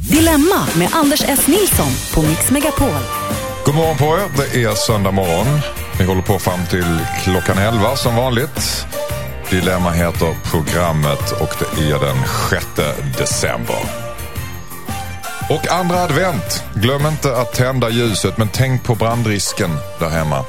Dilemma med Anders S. Nilsson på Mix Megapol. God morgon på er. Det är söndag morgon. Vi håller på fram till klockan 11 som vanligt. Dilemma heter programmet och det är den 6 december. Och andra advent. Glöm inte att tända ljuset men tänk på brandrisken där hemma.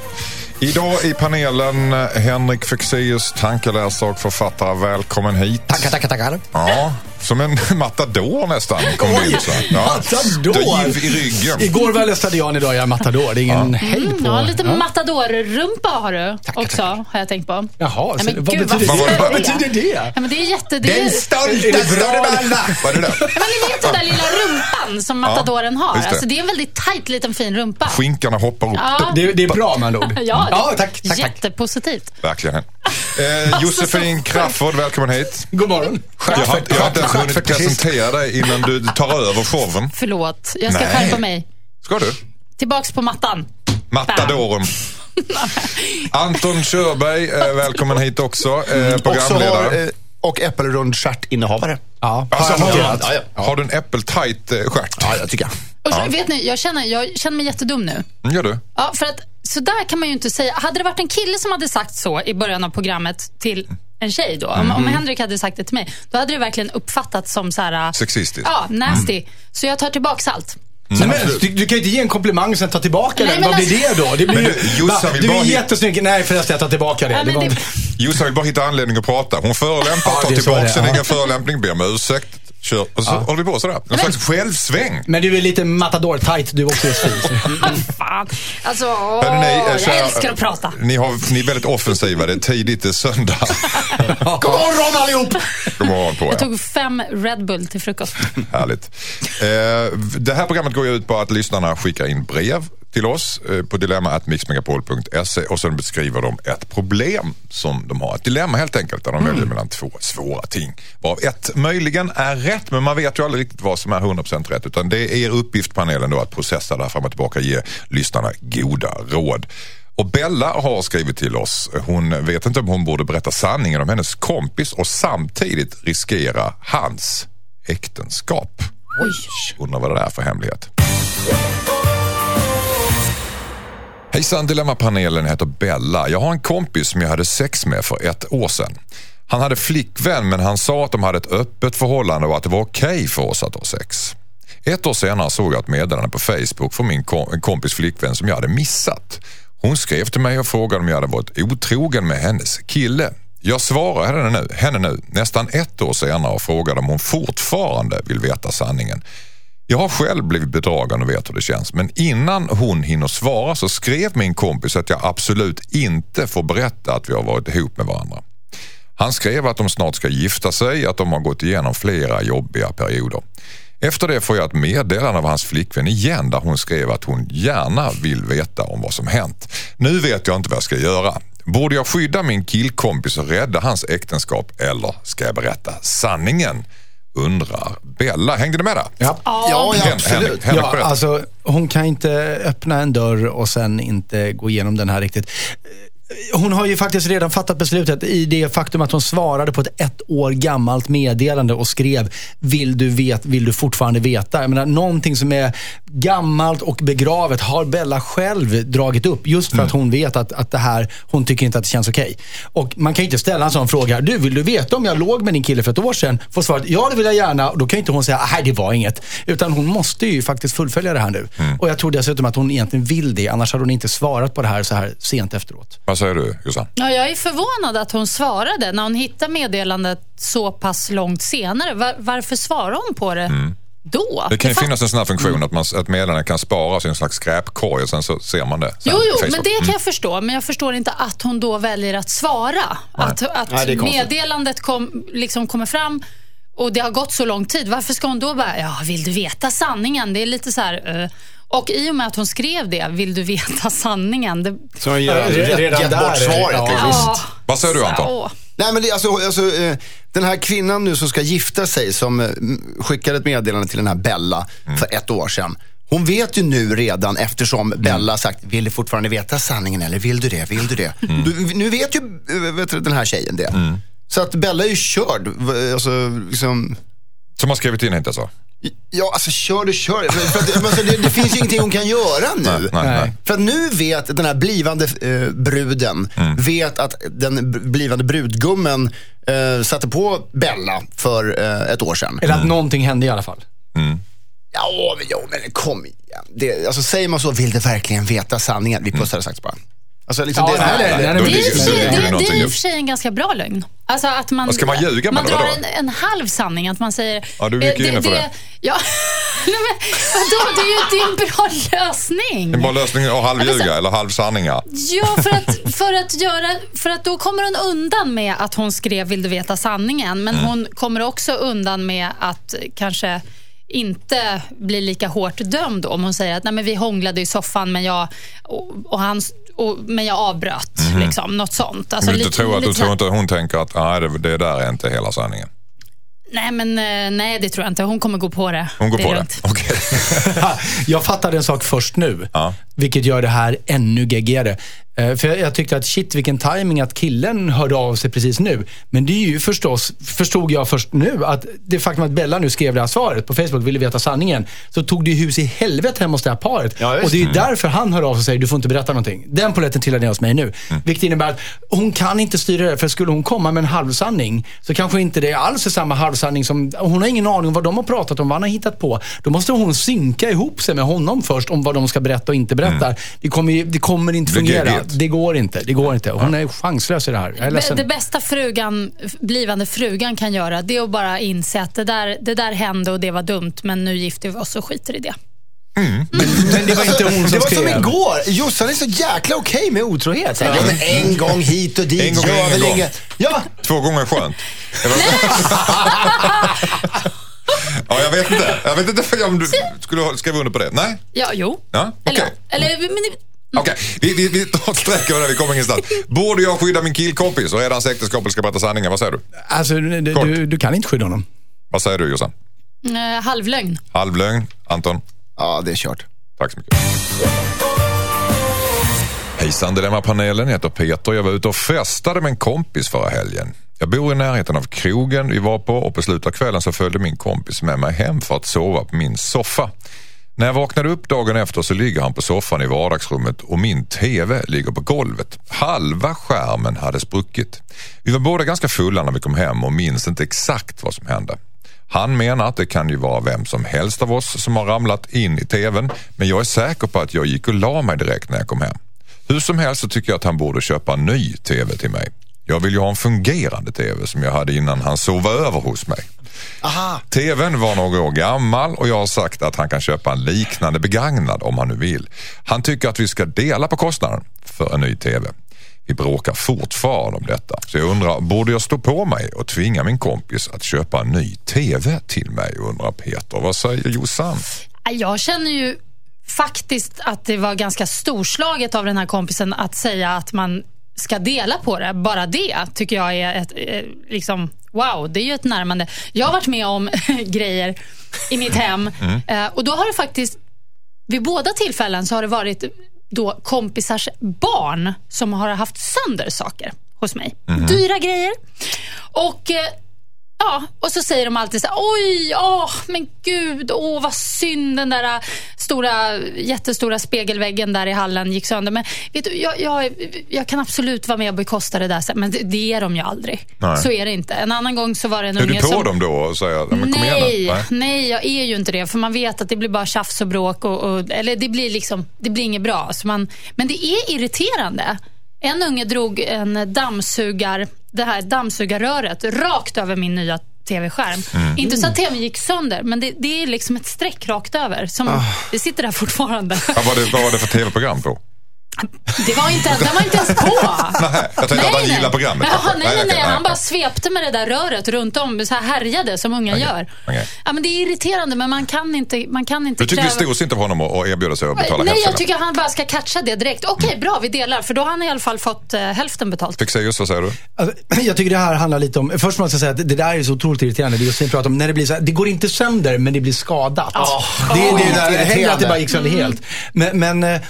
Idag i panelen eh, Henrik Fexeus, tankeläsare och författare. Välkommen hit. Tackar, tackar, tackar. Ja, som en matador nästan. Kom in, så. Ja. Matador? Du i ryggen. Igår var jag Lestadian, idag är jag matador. Det är ingen hejd på... Mm, ja, lite Ja. matadorrumpa har du Tackar, också, tackar. har jag tänkt på. Jaha, Nej, men vad, gud, betyder vad det? vad betyder det? Ja, men det är jätte... Det är, Är det Vad bra? är det där? Det? Ja, men ni vet den där lilla rumpan som matadoren har. det. Alltså, det är en väldigt tajt liten fin rumpa. Skinkarna hoppar upp. Ja, Det, det är bra med andra ord. ja, ja tack, tack, tack. jättepositivt. Verkligen. Eh, Josefin Crafoord, välkommen hit. God morgon. Jag har, jag har inte ens hunnit Stjärtfetisist. presentera dig innan du tar över showen. Förlåt, jag ska Nej. skärpa mig. Ska du? Tillbaks på mattan. Matadoren. Anton Körberg, eh, välkommen hit också. Eh, Också har, programledare. eh, och äppelrund stjärtinnehavare. Ja, Alltså, har har, du. Ja, ja. har du en äppeltajt eh, stjärt? Ja, jag tycker jag. Och så, Vet ni, jag känner, jag känner mig jättedum nu. Mm, Gör du? Ja, för att så där kan man ju inte säga. Hade det varit en kille som hade sagt så i början av programmet till en tjej då, om, om Henrik hade sagt det till mig, då hade det verkligen uppfattats som så här... Sexistiskt. Ja, nasty. Så jag tar tillbaks allt. Nej, men, du, du kan ju inte ge en komplimang och sen ta tillbaka Nej, den. men Vad blir det då? Det blir ju, du, Va? du är jättesnygg. Nej förresten, jag tar tillbaka det. Ja, det var... det, Jossan vill bara hitta anledning att prata. Hon förolämpar, Ja, tar tillbaka sin egen förolämpning, ber om ursäkt. Kör, och så håller vi på sådär. En slags självsväng. Men du är lite matador-tight du också Josefin. fan. Alltså, åh, Hörrni, ni, jag kära- älskar att prata. Ni, har, ni är väldigt offensiva. Det är tidigt, det är söndag. God morgon allihop! God morgon på er. Jag tog fem Red Bull till frukost. Härligt. Eh, det här programmet går ju ut på att lyssnarna skickar in brev till oss eh, på dilemma.mixmegapol.se och sen beskriver de ett problem som de har. Ett dilemma helt enkelt där de väljer mellan två svåra ting. Varav ett möjligen är rätt men man vet ju aldrig riktigt vad som är 100% rätt utan det är er uppgift panelen då att processa det här fram och tillbaka och ge lyssnarna goda råd. Och Bella har skrivit till oss. Hon vet inte om hon borde berätta sanningen om hennes kompis och samtidigt riskera hans äktenskap. Oj. Undrar vad det är för hemlighet. Hejsan Dilemmapanelen heter Bella. Jag har en kompis som jag hade sex med för ett år sedan. Han hade flickvän men han sa att de hade ett öppet förhållande och att det var okej för oss att ha sex. Ett år senare såg jag ett meddelande på Facebook från min kom- kompis flickvän som jag hade missat. Hon skrev till mig och frågade om jag hade varit otrogen med hennes kille. Jag svarade henne nu, henne nu nästan ett år senare och frågade om hon fortfarande vill veta sanningen. Jag har själv blivit bedragen och vet hur det känns. Men innan hon hinner svara så skrev min kompis att jag absolut inte får berätta att vi har varit ihop med varandra. Han skrev att de snart ska gifta sig, att de har gått igenom flera jobbiga perioder. Efter det får jag ett meddelande av hans flickvän igen där hon skrev att hon gärna vill veta om vad som hänt. Nu vet jag inte vad jag ska göra. Borde jag skydda min killkompis och rädda hans äktenskap eller ska jag berätta sanningen? Undrar Bella. Hängde ni med där? Ja. Ja, ja Hen- absolut. Henrik, Ja, alltså, hon kan inte öppna en dörr och sen inte gå igenom den här riktigt. Hon har ju faktiskt redan fattat beslutet i det faktum att hon svarade på ett ett år gammalt meddelande och skrev vill du, vet, vill du fortfarande veta? Jag menar, någonting som är gammalt och begravet har Bella själv dragit upp just för att hon vet att, att det här, hon tycker inte att det känns okej. Och man kan ju inte ställa en sån fråga. Du, vill du veta om jag låg med din kille för ett år sedan? Får svaret, ja det vill jag gärna. Och då kan ju inte hon säga, nej det var inget. Utan hon måste ju faktiskt fullfölja det här nu. Och jag tror dessutom att hon egentligen vill det. Annars hade hon inte svarat på det här så här sent efteråt. Vad säger du Jossan? Ja, jag är förvånad att hon svarade när hon hittade meddelandet så pass långt senare. Var, varför svarade hon på det då? Det kan ju finnas en sån här funktion att, man, att meddelanden kan sparas i en slags skräpkorg och sen så ser man det. sen Jo, jo, men det kan jag förstå. Men jag förstår inte att hon då väljer att svara. Att, att Nej, meddelandet kom, liksom kommer fram och det har gått så lång tid. Varför ska hon då bara, ja, vill du veta sanningen? Det är lite så här... eh. Och i och med att hon skrev det, vill du veta sanningen? Det, Så har jag Redan där, bort svaret. ja. Ja. Vad säger du Anton? Nej, men det, alltså, alltså, eh, den här kvinnan nu som ska gifta sig, som eh, skickade ett meddelande till den här Bella för ett år sedan. Hon vet ju nu redan eftersom Bella sagt, vill du fortfarande veta sanningen eller vill du det? Vill du det? Du, nu vet ju eh, vet du, den här tjejen det. Så att Bella är ju körd. Alltså, liksom, Som har skrivit in inte så? Ja, alltså kör du, kör. För, att, alltså, det, det finns ju ingenting hon kan göra nu. Nej, nej, nej. För att nu vet den här blivande eh, bruden, Mm. vet att den blivande brudgummen eh, satte på Bella för eh, ett år sedan. Eller Mm. att någonting hände i alla fall. Ja, men, jo, men kom igen. Det, alltså, säger man så, vill du verkligen veta sanningen? Vi pussade sagt bara. Alltså, liksom, Ja, nej, nej, nej, Då Det är, i och för sig- det, det är i och för en ganska bra lögn. Alltså att man, ska man ljuga Man drar en, en halv sanning. Att man säger... Ja, du är mycket eh, inne på det. Ja, Nej, men vadå? Det är ju det är en bra lösning. En bra lösning att halvljuga Alltså- eller halvsanningar. Ja, för att, för, att göra, för att då kommer hon undan med att hon skrev Vill du veta sanningen? Men Mm. hon kommer också undan med att kanske inte bli lika hårt dömd om hon säger att Nej, men vi hånglade i soffan men jag, och, och han, och, men jag avbröt. Liksom, något sånt. Alltså, Du, inte lite- tror att, du tror inte hon tänker att nej, det, det där är inte hela sanningen. Nej, men, eh, nej, det tror jag inte. Hon kommer gå på det. Hon går är på det? lugnt. Okej. jag fattade en sak först nu, Ja. Vilket gör det här ännu geggigare. Eh, För jag, jag tyckte att shit vilken timing att killen hörde av sig precis nu. Men det är ju förstås, förstod jag först nu, att det faktum att Bella nu skrev det här svaret på Facebook, ville veta sanningen, så tog det hus i helvete hemma hos det här paret. Ja, och det är därför han hör av sig och säger, du får inte berätta någonting. Den polletten trillar ner hos mig nu. Vilket innebär att hon kan inte styra det, för skulle hon komma med en halvsanning, så kanske inte det alls är samma halvsanning som, hon har ingen aning om vad de har pratat om, vad han har hittat på. Då måste hon synka ihop sig med honom först om vad de ska berätta och inte berätta. Det, kommer, det kommer inte Det fungera. geggigt. Det går inte. Det går inte. Hon är chanslös i det här. Det bästa frugan, blivande frugan kan göra det är att bara inse att det där, det där hände och det var dumt men nu gifter vi oss och skiter i det. Men det var inte hon som Det var som skrev. igår. Jossan är så jäkla okej med otrohet. Ja, men en gång hit och dit En gång väl gång. Ja, Två gånger skönt. Ja, jag vet inte. Jag vet inte om du skulle skriva under på det. Nej? Ja, jo. Ja, okej. Eller, eller, men, Okej, vi, vi, vi tar ett streck över det. Vi kommer ingenstans. Borde jag skydda min killkompis och redan äktenskap eller ska berätta sanningen? Vad säger du? Alltså, du, du, du kan inte skydda honom. Vad säger du Jossan? eh, halvlögn. Halvlögn? Anton? ja det är kört. Tack så mycket. Hejsan Dilemmapanelen, jag heter Peter. Jag var ute och festade med en kompis förra helgen. Jag bor i närheten av krogen vi var på och på slutet av kvällen så följde min kompis med mig hem för att sova på min soffa. När jag vaknade upp dagen efter så ligger han på soffan i vardagsrummet och min TV ligger på golvet. Halva skärmen hade spruckit. Vi var båda ganska fulla när vi kom hem och minns inte exakt vad som hände. Han menar att det kan ju vara vem som helst av oss som har ramlat in i TVn men jag är säker på att jag gick och la mig direkt när jag kom hem. Hur som helst så tycker jag att han borde köpa en ny TV till mig. Jag vill ju ha en fungerande TV som jag hade innan han sov över hos mig. Aha. TVn var några år gammal och jag har sagt att han kan köpa en liknande begagnad om han nu vill. Han tycker att vi ska dela på kostnaden för en ny TV. Vi bråkar fortfarande om detta. Så jag undrar, borde jag stå på mig och tvinga min kompis att köpa en ny TV till mig? Undrar Peter. Vad säger Jossan? Jag känner ju faktiskt att det var ganska storslaget av den här kompisen att säga att man ska dela på det. Bara det tycker jag är ett, eh, liksom, wow, det är ju ett närmande. Jag har varit med om grejer i mitt hem eh, och då har det faktiskt, vid båda tillfällen så har det varit då kompisars barn som har haft sönder saker hos mig. Dyra grejer. Och eh, Ja, och så säger de alltid så här, oj, åh, men gud, åh vad synd den där äh, stora, jättestora spegelväggen där i hallen gick sönder. Men vet du, jag, jag, jag kan absolut vara med och bekosta det där men det, det är de ju aldrig. Nej. Så är det inte. En annan gång så var det en Är du unge på som... dem då och säger, "Ja, men kom igen Nej, nu. nej, jag är ju inte det. För man vet att det blir bara tjafs och bråk. Och, och, eller det blir liksom, det blir inget bra. Så man, men det är irriterande. En unge drog en dammsugar, det här dammsugarröret rakt över min nya tv-skärm. Mm. Inte så att tvn gick sönder, men det, det är liksom ett streck rakt över. Som, Ah. Det sitter där fortfarande. Vad var det, vad var det för tv-program på? Det var inte, den var inte ens på. Nej, jag tänkte att han gillar programmet. Kanske. nej, nej, nej, okej, Han bara svepte med det där röret runt om, så här härjade som unga Okej, gör. okej. Ja, men det är irriterande, men man kan inte, man kan inte Du tycker det är kräva... storsynt av honom att erbjuda sig att betala Nej, hälften? jag tycker han bara ska catcha det direkt. Okej, bra, vi delar. För då har han i alla fall fått eh, hälften betalt. Fixeus, vad säger du? Alltså, jag tycker det här handlar lite om, först måste jag säga att det där är så otroligt irriterande. Det är just det pratar om, när det blir så här, det går inte sönder men det blir skadat. det, det, det, det, hellre att det bara gick sönder helt. Men, men eh,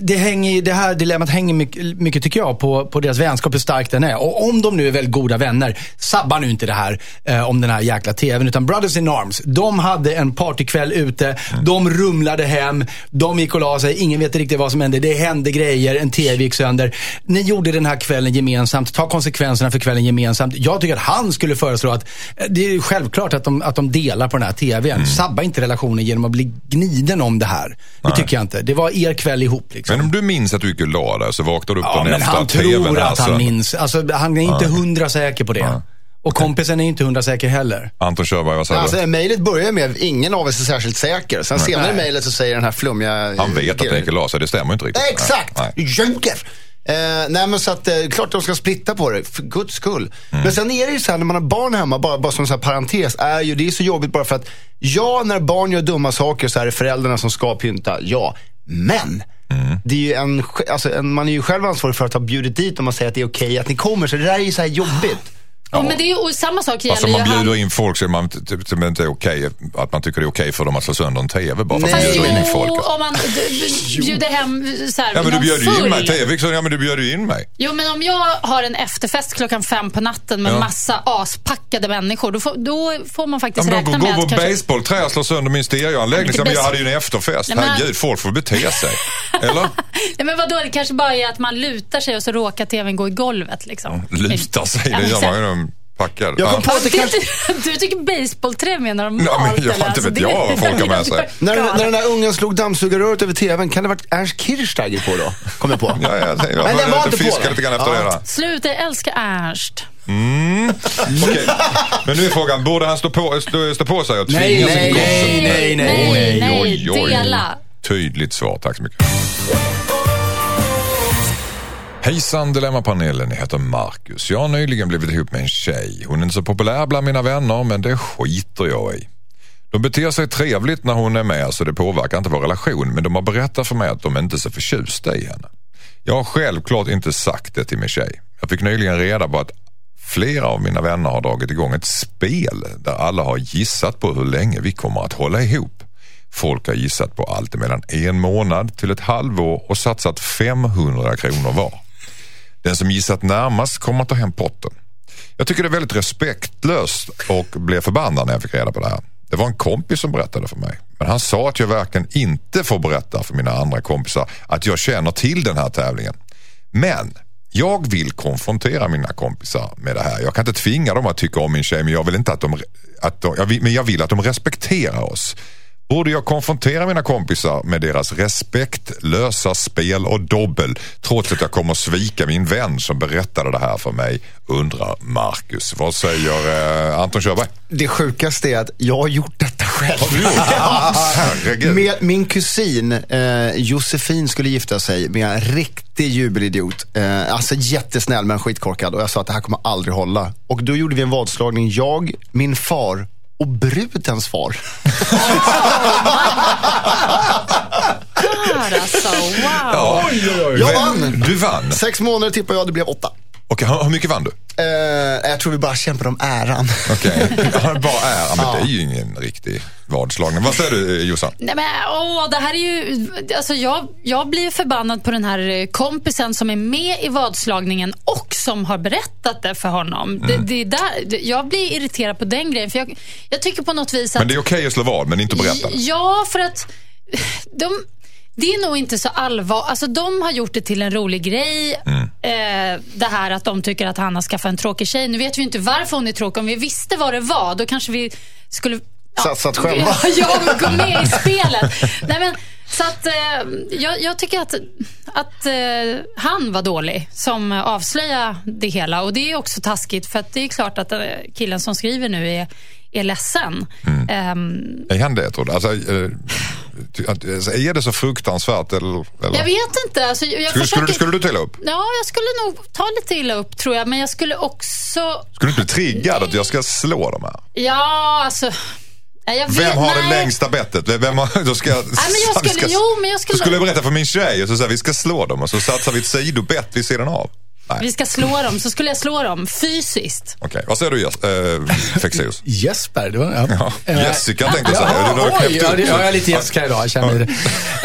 det, hänger, det här dilemmat hänger mycket, mycket tycker jag, på, på deras vänskap, hur stark den är. Och om de nu är väldigt goda vänner, sabba nu inte det här eh, om den här jäkla tvn. Utan Brothers in Arms, de hade en partykväll ute, mm. de rumlade hem, de gick och la sig, ingen vet riktigt vad som hände. Det hände grejer, en tv gick sönder. Ni gjorde den här kvällen gemensamt, ta konsekvenserna för kvällen gemensamt. Jag tycker att han skulle föreslå att eh, det är självklart att de, att de delar på den här tvn. Mm. Sabba inte relationen genom att bli gniden om det här. Det Nej. tycker jag inte. Det var er kväll ihop. Liksom. Men om du minns att du gick och la dig så vaknar du upp ja, dagen efter han tror att han minns. Alltså, han är inte hundra säker på det. Ja. Och kompisen är inte hundra säker heller. Anton Körberg, vad säger alltså, du? Mejlet börjar med ingen av oss är särskilt säker. Sen Nej. senare i mejlet så säger den här flummiga... Han vet att det gick la sig, det stämmer inte riktigt. Exakt! Junker! Eh, nej men så att, eh, klart de ska splitta på det, för guds skull. Mm. Men sen är det ju så här när man har barn hemma, bara, bara som en parentes, är ju, det är så jobbigt bara för att, ja när barn gör dumma saker så är det föräldrarna som ska pynta, ja. Men, mm. det är ju en, alltså, en, man är ju själv ansvarig för att ha bjudit dit om man säger att det är okej okay att ni kommer, så det där är ju så här jobbigt. Ja. men det är och samma sak gäller alltså man bjuder in folk som man typ, som inte är okej, okay, att man tycker det är okej okay för dem att slå sönder en TV bara för att man bjuder in folk. om man bjuder hem så här, Ja men du bjöd ju in mig, TV, så, ja men du bjöd ju in mig. Jo men om jag har en efterfest klockan fem på natten med ja. massa aspackade människor, då får, då får man faktiskt ja, räkna med att... Går på kanske... baseballträ och slår sönder min stereoanläggning, ja, men jag hade ju en efterfest. Nej, men... Herregud, folk får bete sig. Eller? Nej men vadå, det kanske bara är att man lutar sig och så råkar TVn gå i golvet liksom. lutar sig, det gör man ju packar. Jag kom på att det kanske... Du tycker baseballträ mer normalt? Ja, men jag, inte alltså, vet jag vad folk har med sig. När, när den där ungen slog dammsugarröret över tvn, kan det ha varit Ernst Kirchsteiger på då? Kom jag på. ja, jag, jag, jag, men var inte fiskade lite grann efter ja. det. Sluta, jag älskar Ernst. Mm. Okay. Men nu är frågan, borde han stå på, stå, stå på sig och tvinga nej, sin nej, nej, nej, nej, nej, oj, oj, oj. dela. Tydligt svar, tack så mycket. Hejsan Dilemmapanelen, jag heter Marcus. Jag har nyligen blivit ihop med en tjej. Hon är inte så populär bland mina vänner men det skiter jag i. De beter sig trevligt när hon är med så det påverkar inte vår relation men de har berättat för mig att de inte är så förtjusta i henne. Jag har självklart inte sagt det till min tjej. Jag fick nyligen reda på att flera av mina vänner har dragit igång ett spel där alla har gissat på hur länge vi kommer att hålla ihop. Folk har gissat på allt mellan en månad till ett halvår och satsat 500 kronor var. Den som gissat närmast kommer att ta hem potten. Jag tycker det är väldigt respektlöst och blev förbannad när jag fick reda på det här. Det var en kompis som berättade för mig. Men han sa att jag verkligen inte får berätta för mina andra kompisar att jag känner till den här tävlingen. Men jag vill konfrontera mina kompisar med det här. Jag kan inte tvinga dem att tycka om min tjej men jag vill, inte att de, att de, jag vill, men jag vill att de respekterar oss. Borde jag konfrontera mina kompisar med deras respektlösa spel och dobbel trots att jag kommer svika min vän som berättade det här för mig, undrar Marcus. Vad säger eh, Anton Körberg? Det sjukaste är att jag har gjort detta själv. Har du gjort? med, min kusin eh, Josefin skulle gifta sig med en riktig jubelidiot. Eh, alltså jättesnäll men skitkorkad och jag sa att det här kommer aldrig hålla. Och då gjorde vi en vadslagning, jag, min far och brudens far. alltså, wow. Ja. Jag vann. Du vann? Sex månader tippade jag, det blev åtta. Okej, okay, hur mycket vann du? Uh, jag tror vi bara kämpade om äran. Okej, okay. bara äran, men ja. det är ju ingen riktig vadslagning. Vad säger du Jossan? Nej men åh, det här är ju, alltså jag, jag blir förbannad på den här kompisen som är med i vadslagningen och som har berättat det för honom. Mm. Det, det där, jag blir irriterad på den grejen, för jag, jag tycker på något vis att... Men det är okej okay att slå vad, men inte att berätta? Ja, för att de det är nog inte så allvar. Alltså, de har gjort det till en rolig grej. Mm. Eh, det här att de tycker att han har skaffat en tråkig tjej. Nu vet vi inte varför hon är tråkig. Om vi visste vad det var, då kanske vi skulle... Ja, Satsat själva. Ja, gå med i spelet. Nej, men, så att, eh, jag, jag, tycker att, att eh, han var dålig som avslöjade det hela. Och det är också taskigt för att det är klart att eh, killen som skriver nu är, är ledsen. Mm. Um, är han det tror du? Alltså, är det så fruktansvärt? Eller, eller? Jag vet inte. Alltså, jag skulle, försöker... skulle, skulle, du ta illa upp? Ja, jag skulle nog ta lite illa upp tror jag. Men jag skulle också... Skulle du inte bli triggad att jag ska slå dem här? Ja, alltså... Vet, Vem har nej. det längsta bettet? Vem har, då ska, nej, jag skulle, ska, jo, men jag skulle... Då skulle jag berätta för min tjej och så säga vi ska slå dem och så satsar vi ett sidobett vid sidan av. Nej. Vi ska slå dem, så skulle jag slå dem fysiskt. Okej, okay. vad säger du äh, Fexeus? Jesper, det var... Ja. ja. Jessica tänkte jag säga. Ja, oj, ja, det, ja, jag är lite Jessica idag, jag känner det.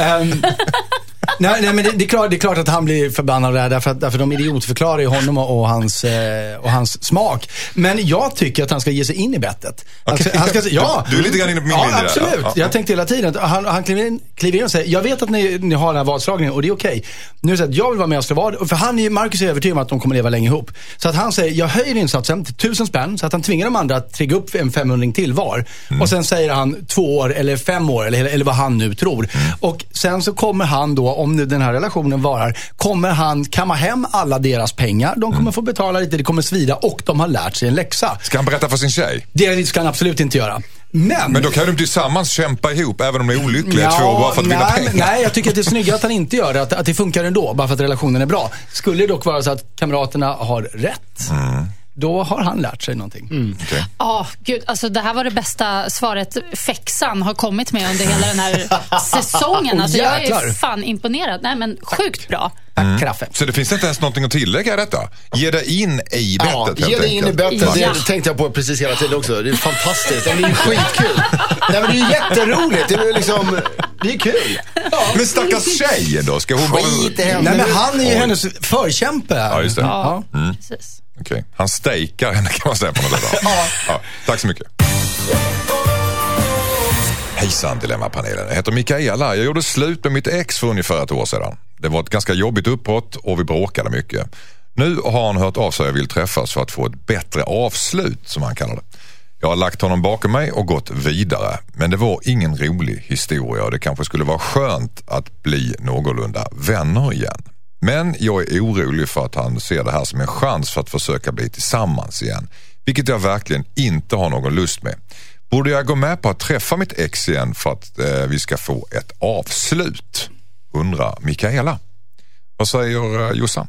Um, nej, nej, men det, det, är klart, det är klart att han blir förbannad där, därför att, därför de idiotförklarar ju honom och, och, hans, eh, och hans smak. Men jag tycker att han ska ge sig in i bettet. Han ska, han ska, ja, Du är lite grann inne på min ja, linje där. absolut. Ja, ja. Jag tänkte hela tiden, han, han kliver, in, kliver in och säger, jag vet att ni, ni har den här vadslagningen och det är okej. Nu det så att jag vill vara med och slå vad, för han Marcus är övertygad om att de kommer leva länge ihop. Så att han säger, jag höjer insatsen till tusen spänn, så att han tvingar de andra att trigga upp en 500 till var. Mm. Och sen säger han två år eller fem år, eller, eller vad han nu tror. Mm. Och sen så kommer han då, om nu den här relationen varar, kommer han kamma hem alla deras pengar. De kommer Mm. få betala lite, det kommer svida och de har lärt sig en läxa. Ska han berätta för sin tjej? Det ska han absolut inte göra. Men, Men då kan de tillsammans kämpa ihop även om de är olyckliga två bara för att vinna nej, pengar. Nej, jag tycker att det är snyggare att han inte gör det. Att, att det funkar ändå, bara för att relationen är bra. Skulle det dock vara så att kamraterna har rätt, Mm. Då har han lärt sig någonting. Ja, gud. Alltså, det här var det bästa svaret Fexan har kommit med under hela den här säsongen. Alltså, jag jäklar. är fan imponerad. Nej, men sjukt bra. Tack, Kraffe. Så det finns inte ens någonting att tillägga i detta? Ge dig in i bettet Ja, helt ge dig in i enkelt. bettet. Ja. Det tänkte jag på precis hela tiden också. Det är fantastiskt. Det är ju skitkul. Nej, men det är ju jätteroligt. Det är liksom, det är kul. Men stackars tjej då? Ska hon bara... Skit i henne. Nej, men han är ju Oj. hennes förkämpe. Ja, just det. Ja. Precis. Okej. Han stejkar henne kan man säga på något sätt. ja. Tack så mycket. Hejsan Dilemmapanelen. Jag heter Mikaela. Jag gjorde slut med mitt ex för ungefär ett år sedan. Det var ett ganska jobbigt uppbrott och vi bråkade mycket. Nu har han hört av sig och vill träffas för att få ett bättre avslut som han kallar det. Jag har lagt honom bakom mig och gått vidare. Men det var ingen rolig historia och det kanske skulle vara skönt att bli någorlunda vänner igen. Men jag är orolig för att han ser det här som en chans för att försöka bli tillsammans igen. Vilket jag verkligen inte har någon lust med. Borde jag gå med på att träffa mitt ex igen för att eh, vi ska få ett avslut? Undrar Mikaela. Vad säger eh, Jossan?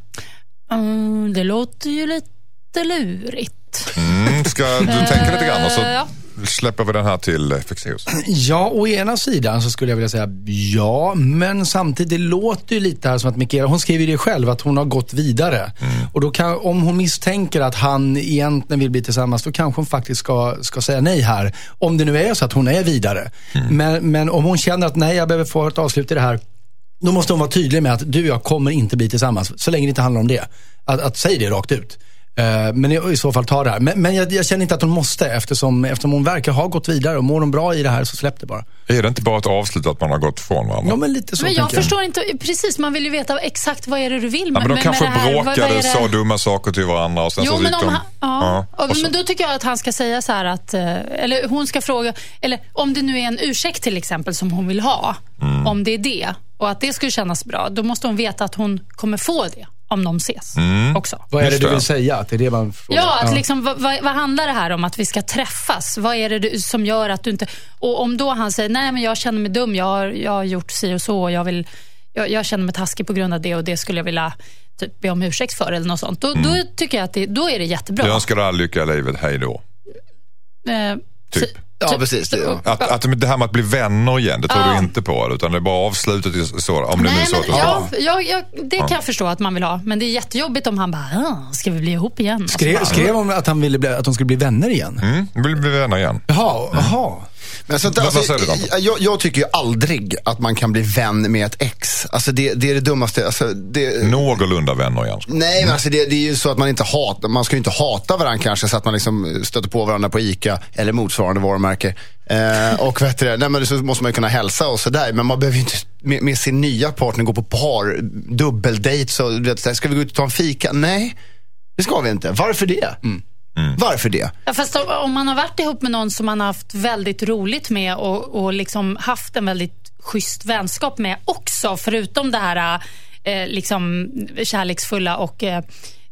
Mm, det låter ju lite lurigt. Mm, ska du tänka lite grann och så Ja. släpper vi den här till eh, Fexeus. Ja, å ena sidan så skulle jag vilja säga ja, men samtidigt det låter ju lite här som att Mikaela, hon skriver ju det själv, att hon har gått vidare. Och då kan, om hon misstänker att han egentligen vill bli tillsammans, då kanske hon faktiskt ska, ska säga nej här. Om det nu är så att hon är vidare. Men, men om hon känner att nej, jag behöver få ett avslut i det här, då måste hon vara tydlig med att du och jag kommer inte bli tillsammans, så länge det inte handlar om det. Att, att säga det rakt ut. Uh, Men i i så fall ta det här. Men, men jag, jag känner inte att hon måste eftersom, eftersom hon verkar ha gått vidare och mår hon bra i det här så släpp det bara. Är det inte bara ett avslut att man har gått ifrån varandra? Ja men lite så Men jag tänker förstår inte, precis man vill ju veta exakt vad är det du vill Ja, men de med, kanske med det här. Bråkade, vad sa dumma saker till varandra och sen Jo, så men, gick om de... han, ja. Ja, Och- och så- men då tycker jag att han ska säga så här att, eh, eller hon ska fråga, eller om det nu är en ursäkt till exempel som hon vill ha, Mm. om det är det och att det skulle kännas bra, då måste hon veta att hon kommer få det om de ses Mm. också. Vad är det du vill säga? Att det är det man frågar? Ja, att liksom, vad, vad, handlar det här om att vi ska träffas? Vad är det du, som gör att du inte... Och om då han säger, nej men jag känner mig dum, jag har, jag har gjort si och så, och jag, vill, jag, jag känner mig taskig på grund av det och det skulle jag vilja typ, be om ursäkt för eller något sånt. Då, då tycker jag att det, då är det jättebra. Jag önskar dig all lycka i livet, hej då. Eh, Typ. Ja, typ- precis. Det, ja. Att, att det här med att bli vänner igen, det tror Ja. du inte på? Utan det är bara avslutet i så, om det nu är Nej, så men, ja, ja, ja, det kan jag förstå att man vill ha. Men det är jättejobbigt om han bara, "Ah, ska vi bli ihop igen? Skrev, bara, skrev hon att, han ville bli, att de skulle bli vänner igen? Mm, vi vill bli vänner igen. Jaha, jaha. Men så att, Vad- alltså, vad säger du, jag, jag tycker ju aldrig att man kan bli vän med ett ex. Alltså det, det är det dummaste. Alltså, det, Någorlunda vänner igen. Nej, men alltså det, det är ju så att man inte hatar, man ska ju inte hata varandra kanske så att man liksom stöter på varandra på ICA eller motsvarande varumärke. Eh, och vet du, nej, men så måste man ju kunna hälsa och sådär. Men man behöver ju inte med, med sin nya partner gå på par, dubbeldejt. Så, vet, ska vi gå ut och ta en fika? Nej, det ska vi inte. Varför det? Varför det? Ja, fast om- man har varit ihop med någon som man har haft väldigt roligt med och, och liksom haft en väldigt schysst vänskap med också, förutom det här eh, liksom kärleksfulla och eh,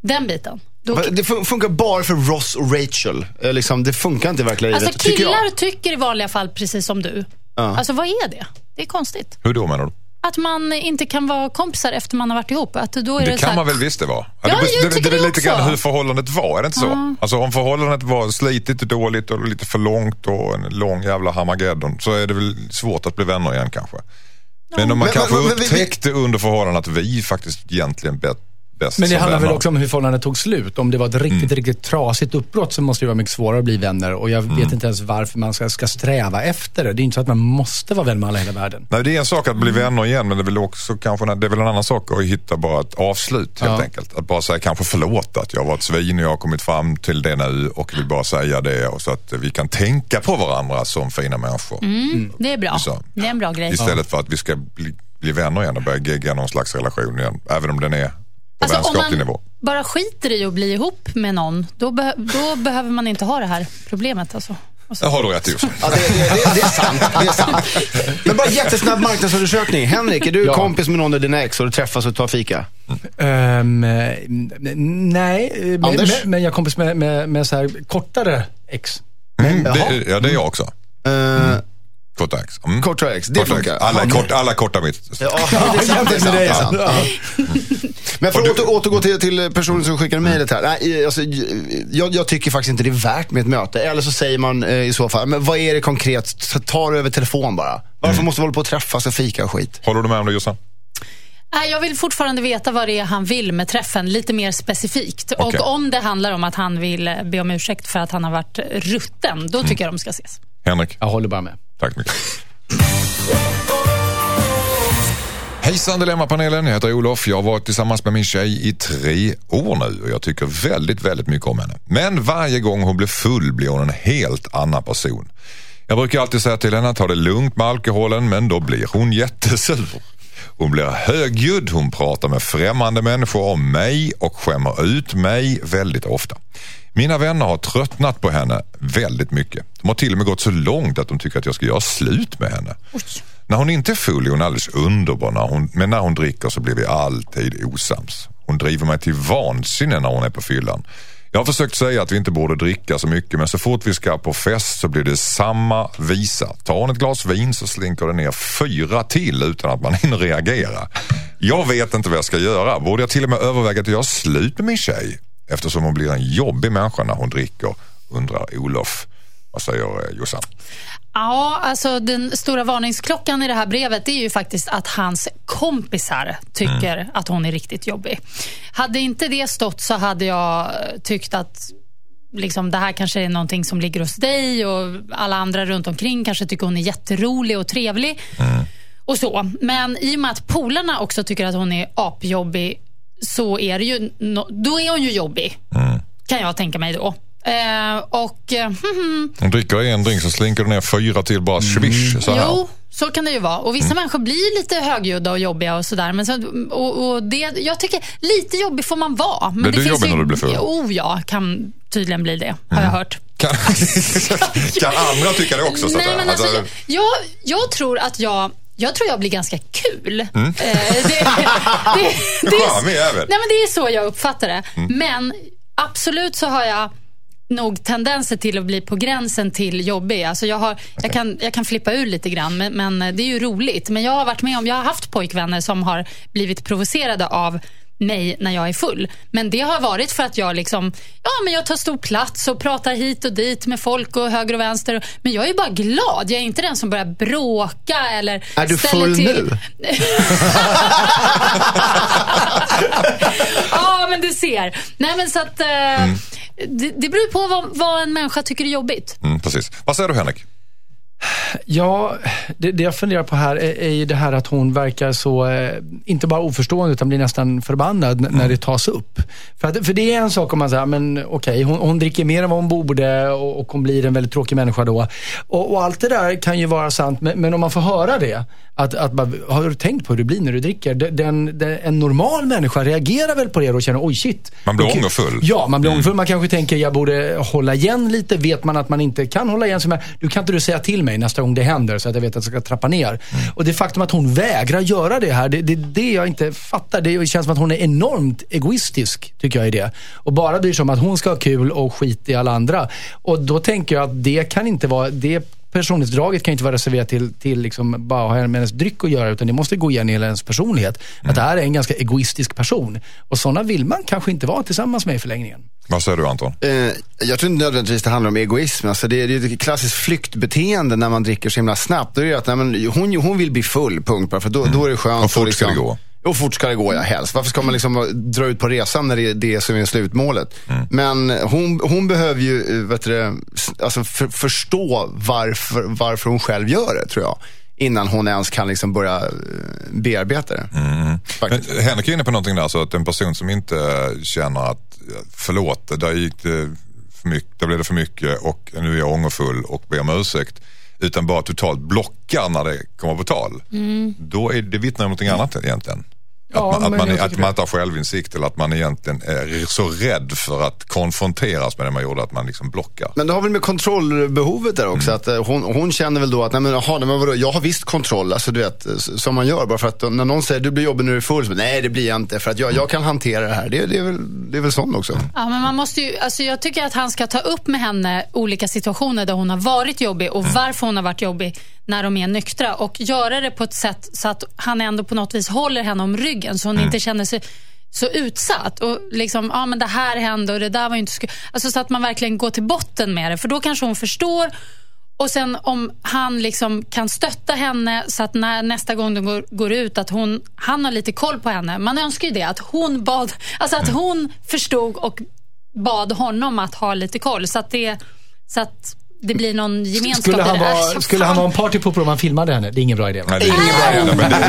den biten. Då, Det fun- funkar bara för Ross och Rachel. Eh, liksom, det funkar inte i verkliga alltså livet, tycker jag. killar tycker i vanliga fall precis som du. Alltså vad är det? Det är konstigt. Hur då menar du? Att man inte kan vara kompisar efter man har varit ihop. Att då är det, Det kan här, man väl visst det vara? Ja, det, jag det, tycker det är det lite grann hur förhållandet var, är det inte så? Alltså om förhållandet var slitigt och dåligt och lite för långt och en lång jävla Hamageddon så är det väl svårt att bli vänner igen kanske. Men om man Men- kanske men- men vi- upptäckte under förhållandet att vi faktiskt egentligen bet- bäst Men det handlar väl också om hur förhållandet tog slut. Om det var ett riktigt, Mm. riktigt trasigt uppbrott så måste det vara mycket svårare att bli vänner. Och jag vet inte ens varför man ska, ska sträva efter det. Det är inte så att man måste vara vän med alla i hela världen. Nej, det är en sak att bli Mm. vänner igen men det är väl också kanske det är väl en annan sak att hitta bara ett avslut helt Ja. enkelt. Att bara säga kanske förlåt att jag har varit svin och jag har kommit fram till det nu och vill bara säga det och så att vi kan tänka på varandra som fina människor. Mm, det är bra. Så. Det är en bra grej. Istället för att vi ska bli, bli vänner igen och börja gegga någon slags relation igen. Även om den är på Alltså, om vänskaplig man nivå. bara skiter i att bli ihop med någon, då, be- då behöver man inte ha det här problemet. Alltså. Det har du rätt i. Ja, det, det, det, det är sant. Det är sant. Men bara jättesnabb marknadsundersökning. Henrik, är du Ja. kompis med någon av dina ex och du träffas och tar fika? Eh, nej, men, Anders? men, men jag är kompis med, med, med så här kortare ex. Mm, ja, det är jag också. Uh, Korta ex. Mm. Korta ex, det Korta ex. funkar. Alla, är Ja. kort, alla korta mitt. Ja, det är sant. Det är sant, det är sant. Men för att återgå till, till personen som skickade mejlet här. Nej, alltså, jag, jag tycker faktiskt inte det är värt med ett möte. Eller så säger man eh, i så fall, men vad är det konkret? Ta det över telefon bara. Varför måste vi hålla på och träffas och fika och skit? Håller du med om det Jossan? Jag vill fortfarande veta vad det är han vill med träffen, lite mer specifikt. Okej. Och om det handlar om att han vill eh, be om ursäkt för att han har varit rutten, då tycker jag de ska ses. Henrik? Jag håller bara med. Tack så mycket. Hejsan Dilemmapanelen, jag heter Olof. Jag har varit tillsammans med min tjej i tre år nu och jag tycker väldigt, väldigt mycket om henne. Men varje gång hon blir full blir hon en helt annan person. Jag brukar alltid säga till henne att ta det lugnt med alkoholen men då blir hon jättesur. Hon blir högljudd, hon pratar med främmande människor om mig och skämmer ut mig väldigt ofta. Mina vänner har tröttnat på henne väldigt mycket. De har till och med gått så långt att de tycker att jag ska göra slut med henne. När hon inte är full är hon alldeles underbar, när hon, men när hon dricker så blir vi alltid osams. Hon driver mig till vansinne när hon är på fyllan. Jag har försökt säga att vi inte borde dricka så mycket men så fort vi ska på fest så blir det samma visa. Tar hon ett glas vin så slinker det ner fyra till utan att man hinner reagera. Jag vet inte vad jag ska göra. Borde jag till och med överväga att göra slut med min tjej? Eftersom hon blir en jobbig människa när hon dricker, undrar Olof. Vad säger eh, Jossan? Ja, alltså den stora varningsklockan i det här brevet är ju faktiskt att hans kompisar tycker att hon är riktigt jobbig. Hade inte det stått så hade jag tyckt att liksom, det här kanske är någonting som ligger hos dig och alla andra runt omkring kanske tycker hon är jätterolig och trevlig. Och så. Men i och med att polarna också tycker att hon är apjobbig så är det ju, no- då är hon ju jobbig. Kan jag tänka mig då. Eh, och eh, Hon dricker en drink så slinker det ner fyra till bara swish så här. Jo, så kan det ju vara. Och vissa människor blir lite högljudda och jobbiga och sådär. Men så, och, och det, jag tycker lite jobbig får man vara. Men Blir det du finns jobbig ju, när du blir full? Jo, ja, kan tydligen bli det. Har jag hört. Kan, kan andra tycka det också? Så Nej, men alltså, Alltså, jag, jag tror att jag jag tror jag blir ganska kul. Eh, det, det, det, Charmig jävel. Nej, men det är så jag uppfattar det. Men absolut så har jag nog tendenser till att bli på gränsen till jobbig. Alltså jag, har, jag, kan, jag kan flippa ur lite grann, men, men det är ju roligt. Men jag har varit med om, jag har haft pojkvänner som har blivit provocerade av mig när jag är full. Men det har varit för att jag liksom, ja men jag tar stor plats och pratar hit och dit med folk och höger och vänster. Men jag är bara glad. Jag är inte den som börjar bråka eller Är du full till... nu? ja, men du ser. Nej, men så att, eh, Mm. det, det beror på vad, vad en människa tycker är jobbigt. mm, precis. Vad säger du Henrik? Ja, det, det jag funderar på här är, är ju det här att hon verkar så, eh, inte bara oförstående utan blir nästan förbannad n- när det tas upp. För, att, för det är en sak om man säger, men okej, hon, hon dricker mer än vad hon borde och, och hon blir en väldigt tråkig människa då. Och, och allt det där kan ju vara sant, men, men om man får höra det, att, att bara, har du tänkt på hur det blir när du dricker? Den, den, en normal människa reagerar väl på det och känner, oj shit. Man blir ångerfull. Ja, man blir ångerfull. Man kanske tänker, jag borde hålla igen lite. Vet man att man inte kan hålla igen, så du kan inte du säga till mig nästa gång det händer så att jag vet att jag ska trappa ner. Och det faktum att hon vägrar göra det här, det är det, det jag inte fattar. Det känns som att hon är enormt egoistisk, tycker jag är det. Och bara bryr sig om att hon ska ha kul och skit i alla andra. Och då tänker jag att det kan inte vara, det personlighetsdraget kan inte vara reserverat till, till liksom bara ha med hennes dryck att göra, utan det måste gå igen i hela hennes personlighet. Att det här är en ganska egoistisk person. Och sådana vill man kanske inte vara tillsammans med i förlängningen. Vad säger du Anton? Eh, jag tror inte nödvändigtvis det handlar om egoism. Alltså det, är, det är ett klassiskt flyktbeteende när man dricker så himla snabbt. Då är det att nej, men, hon, hon vill bli full, punkt bara. För då, då är det skönt. Och fort att ska det gå. Och fort ska det gå, ja, helst. Varför ska man liksom dra ut på resan när det är det som är slutmålet? Men hon, hon behöver ju eh, vet du, alltså för, förstå varför, varför hon själv gör det, tror jag. Innan hon ens kan liksom börja eh, bearbeta det. Faktiskt. Men Henrik är inne på någonting där, så att en person som inte känner att förlåt, där gick det för mycket, där blev det för mycket och nu är jag ångerfull och ber om ursäkt. Utan bara totalt blockar när det kommer på tal. Då är det vittnar om någonting annat egentligen. Ja, att man, att man, att man inte har självinsikt eller att man egentligen är så rädd för att konfronteras med det man gjorde att man liksom blockar. Men det har väl med kontrollbehovet där också. Att eh, hon, hon känner väl då att, nej men, aha, nej, men vadå, jag har visst kontroll. Alltså du vet, som man gör. Bara för att när någon säger, du blir jobbig när du är full. Så, nej det blir jag inte. För att jag, jag kan hantera det här. Det, det, är, väl, det är väl sånt också. Ja, men man måste ju, alltså jag tycker att han ska ta upp med henne olika situationer där hon har varit jobbig och varför hon har varit jobbig när de är nyktra och göra det på ett sätt så att han ändå på något vis håller henne om ryggen så hon inte känner sig så utsatt. Och liksom, ja men det här hände och det där var inte sku-" Alltså så att man verkligen går till botten med det. För då kanske hon förstår. Och sen om han liksom kan stötta henne så att när nästa gång de går, går ut att hon, han har lite koll på henne. Man önskar ju det, att hon bad, alltså att hon förstod och bad honom att ha lite koll. Så att det, så att det blir någon gemenskap Skulle han vara, Äh, skulle han vara en partypooper om han filmade henne? Det är ingen bra idé. va? Nej, det är ingen bra idé,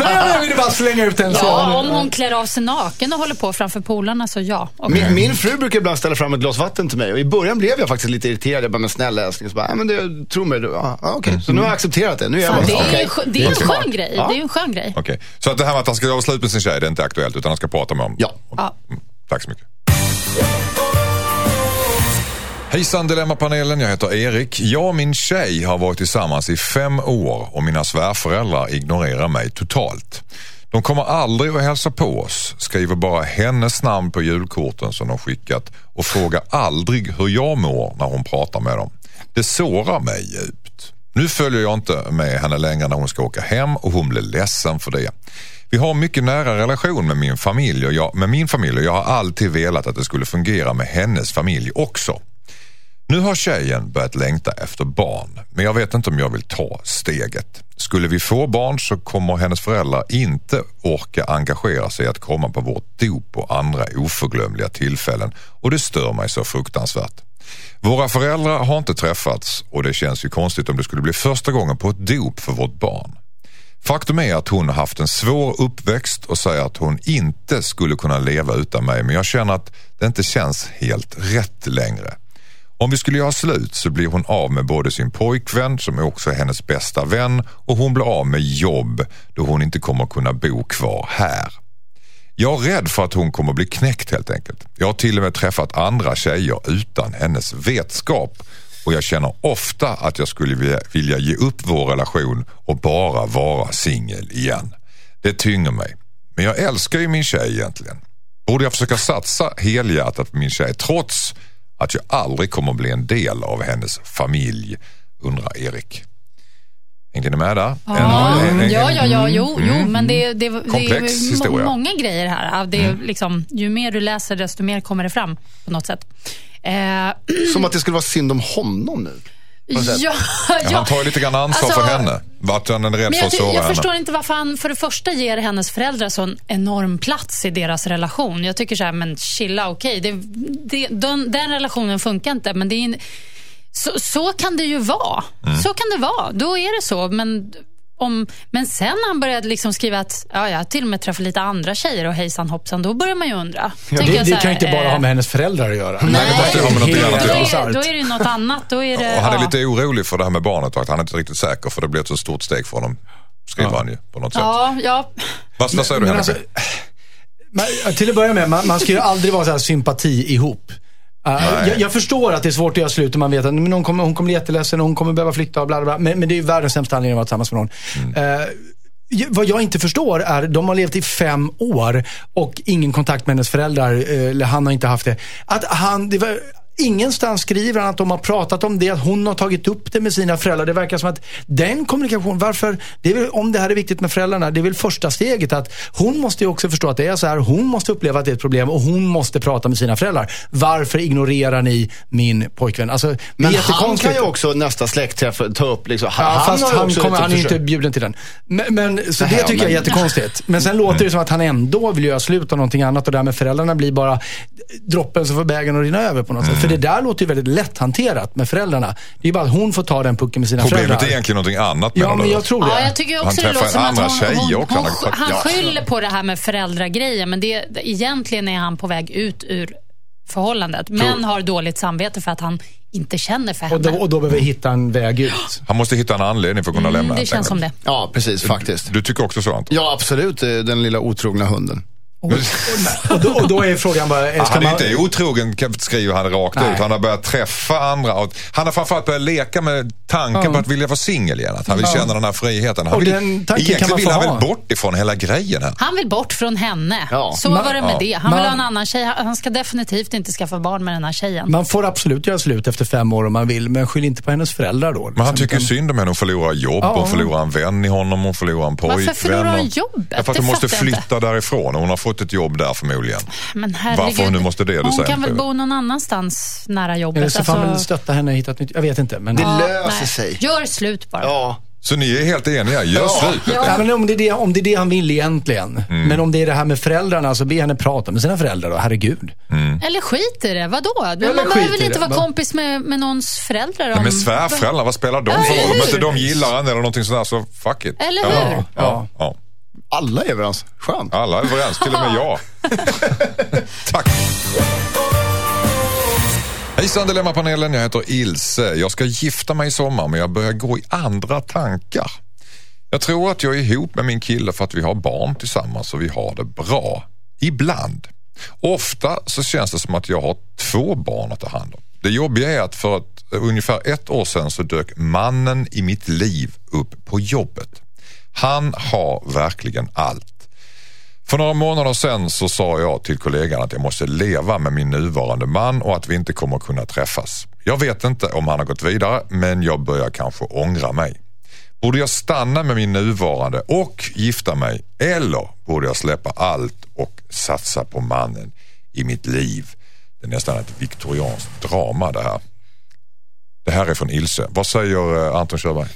Nej, jag ville bara slänga ut den. så. Ja, om hon klär av sig naken och håller på framför polarna så ja. Okej. Min, min fru brukar ibland ställa fram ett glas vatten till mig och i början blev jag faktiskt lite irriterad. Jag bara, men snälla älskling, så bara, men det, tro mig, du, ja, ja, okej. Så nu har jag accepterat det. Nu är jag bara, det är, okej. ju det är en skön grej. Ja. Det är en skön grej. Okej, Så att det här med att han ska göra slut med sin tjej, det är inte aktuellt utan han ska prata med honom? Ja. Ja. Mm, Tack så mycket. Hejsan Dilemmapanelen, jag heter Erik. Jag och min tjej har varit tillsammans i fem år och mina svärföräldrar ignorerar mig totalt. De kommer aldrig att hälsa på oss, skriver bara hennes namn på julkorten som de skickat och frågar aldrig hur jag mår när hon pratar med dem. Det sårar mig djupt. Nu följer jag inte med henne längre när hon ska åka hem och hon blir ledsen för det. Vi har mycket nära relation med min familj och jag, med min familj och jag har alltid velat att det skulle fungera med hennes familj också. Nu har tjejen börjat längta efter barn, men jag vet inte om jag vill ta steget. Skulle vi få barn så kommer hennes föräldrar inte orka engagera sig i att komma på vårt dop och andra oförglömliga tillfällen och det stör mig så fruktansvärt. Våra föräldrar har inte träffats och det känns ju konstigt om det skulle bli första gången på ett dop för vårt barn. Faktum är att hon har haft en svår uppväxt och säger att hon inte skulle kunna leva utan mig men jag känner att det inte känns helt rätt längre. Om vi skulle göra slut så blir hon av med både sin pojkvän som är också hennes bästa vän och hon blir av med jobb då hon inte kommer kunna bo kvar här. Jag är rädd för att hon kommer bli knäckt helt enkelt. Jag har till och med träffat andra tjejer utan hennes vetskap och jag känner ofta att jag skulle vilja, vilja ge upp vår relation och bara vara singel igen. Det tynger mig. Men jag älskar ju min tjej egentligen. Borde jag försöka satsa helhjärtat på min tjej trots att jag aldrig kommer bli en del av hennes familj, undrar Erik. Hängde ni med där? Ja, En- en- en- ja, ja, ja, jo, jo men det, det, det Komplex är historia. många grejer här. Det är liksom, ju mer du läser, desto mer kommer det fram på något sätt. Eh, Som att det skulle vara synd om honom nu. Ja, Ja, han tar ju lite grann ansvar Alltså, för henne. Vart han är rädd för jag, att såra jag henne. förstår inte varför han för det första ger hennes föräldrar sån enorm plats i deras relation. Jag tycker så här, men chilla, okej. Det, det, den, den relationen funkar inte, men det är en, så, så kan det ju vara. Mm. Så kan det vara. Då är det så. Men, om, men sen när han började liksom skriva att ja, jag till och med träffat lite andra tjejer och hejsan hoppsan, då börjar man ju undra. Ja, det, det så kan ju här, inte bara eh, ha med hennes föräldrar att göra. Nej, det måste ju ha med något annat att göra. då är det ju något annat. Då är det, Och han är ja. lite orolig för det här med barnet och att han är inte riktigt säker för det blir ett så stort steg för honom. Skriver han ju på något sätt. Ja, ja. Vad, vad säger du Henrik? alltså, man, till att börja med, man, man ska ju aldrig vara så här sympati ihop. Uh, jag, jag förstår att det är svårt att göra slut och man vet att men hon, kommer, hon kommer bli jätteledsen och hon kommer behöva flytta och bla bla bla. Men, men det är ju världens sämsta anledning att vara tillsammans med någon. Mm. Ju- vad jag inte förstår är, de har levt i fem år och ingen kontakt med hennes föräldrar, eh, eller han har inte haft det. Att han, det var, Ingenstans skriver han att de har pratat om det, att hon har tagit upp det med sina föräldrar. Det verkar som att den kommunikationen, varför, det väl, om det här är viktigt med föräldrarna, det är väl första steget att hon måste ju också förstå att det är så här. Hon måste uppleva att det är ett problem och hon måste prata med sina föräldrar. Varför ignorerar ni min pojkvän? Alltså, Men han kan ju också nästa släktträff ta upp, liksom, Ja, fast han, också kommer, han är inte bjuden till den. Men, men, så det tycker jag är jättekonstigt. Men sen låter det som att han ändå vill göra slut av någonting annat och det här med föräldrarna blir bara droppen som får bägaren att rinna över på något sätt. För det där låter ju väldigt lätthanterat med föräldrarna. Det är bara att hon får ta den pucken med sina Problemet föräldrar. är egentligen någonting annat Ja, men du? jag tror det. Ja, jag tycker Han också det träffar låter som att andra hon, tjejer hon, också. hon, Han har- han ja. skyller på det här med föräldragrejen, men det, egentligen är han på väg ut ur förhållandet. Men har dåligt samvete för att han inte känner för och, henne. då, och då behöver vi hitta en väg ut. Han måste hitta en anledning för att kunna lämna Mm, det helt känns som enkelt. det. Ja, precis. Faktiskt. Du tycker också så Anton? Ja, absolut. Den lilla otrogna hunden. Och då, och då är frågan bara, Ja, ska han är man... inte otrogen skriver han rakt Nej. ut. Han har börjat träffa andra. Och han har framförallt börjat leka med tanken på att vilja vara singel igen. Att han vill känna den här friheten. Han Och vill, den tanken kan egentligen man vill få han ha. väl bort ifrån hela grejen här. Han vill bort från henne. Ja. Så Man- var det med ja. det. Han vill Man- ha en annan tjej. Han ska definitivt inte skaffa barn med den här tjejen. Man får absolut göra slut efter fem år om man vill, men skyll inte på hennes föräldrar då. Men han liksom. tycker synd om henne. Hon förlorar jobb, Ja. hon förlorar en vän i honom, hon förlorar en pojkvän. Varför förlorar hon jobbet? Därför att Det hon måste flytta därifrån och hon har fått ett jobb där förmodligen. Men herregud. Varför nu måste det du Hon säger kan väl bo någon annanstans nära jobbet. Eller så får väl Alltså- stötta henne och hitta ett nytt... Jag vet inte. Men... Det Ja. löser nej. sig. Gör slut bara. Ja. Så ni är helt eniga, gör slut. Ja, men om, det är det, om det är det han vill egentligen. Mm. Men om det är det här med föräldrarna, så be henne prata med sina föräldrar då. Herregud. Eller skit i det. Vadå? Men Eller man behöver väl inte vara Va? kompis med, med någons föräldrar? Om... Men svärföräldrar, vad spelar de Ja, för roll? Om inte de gillar en eller någonting sådär så fuck it. Eller ja. hur? Ja. Ja. Alla är överens. Skönt. Alla är överens, till och med jag. Tack. Hejsan Dilemmapanelen, jag heter Ilse. Jag ska gifta mig i sommar men jag börjar gå i andra tankar. Jag tror att jag är ihop med min kille för att vi har barn tillsammans och vi har det bra. Ibland. Ofta så känns det som att jag har två barn att ta hand om. Det jobbiga är att för att ungefär ett år sedan så dök mannen i mitt liv upp på jobbet. Han har verkligen allt. För några månader sedan så sa jag till kollegan att jag måste leva med min nuvarande man och att vi inte kommer kunna träffas. Jag vet inte om han har gått vidare men jag börjar kanske ångra mig. Borde jag stanna med min nuvarande och gifta mig eller borde jag släppa allt och satsa på mannen i mitt liv? Det är nästan ett viktorianskt drama det här. Det här är från Ilse. Vad säger eh, Anton Körberg?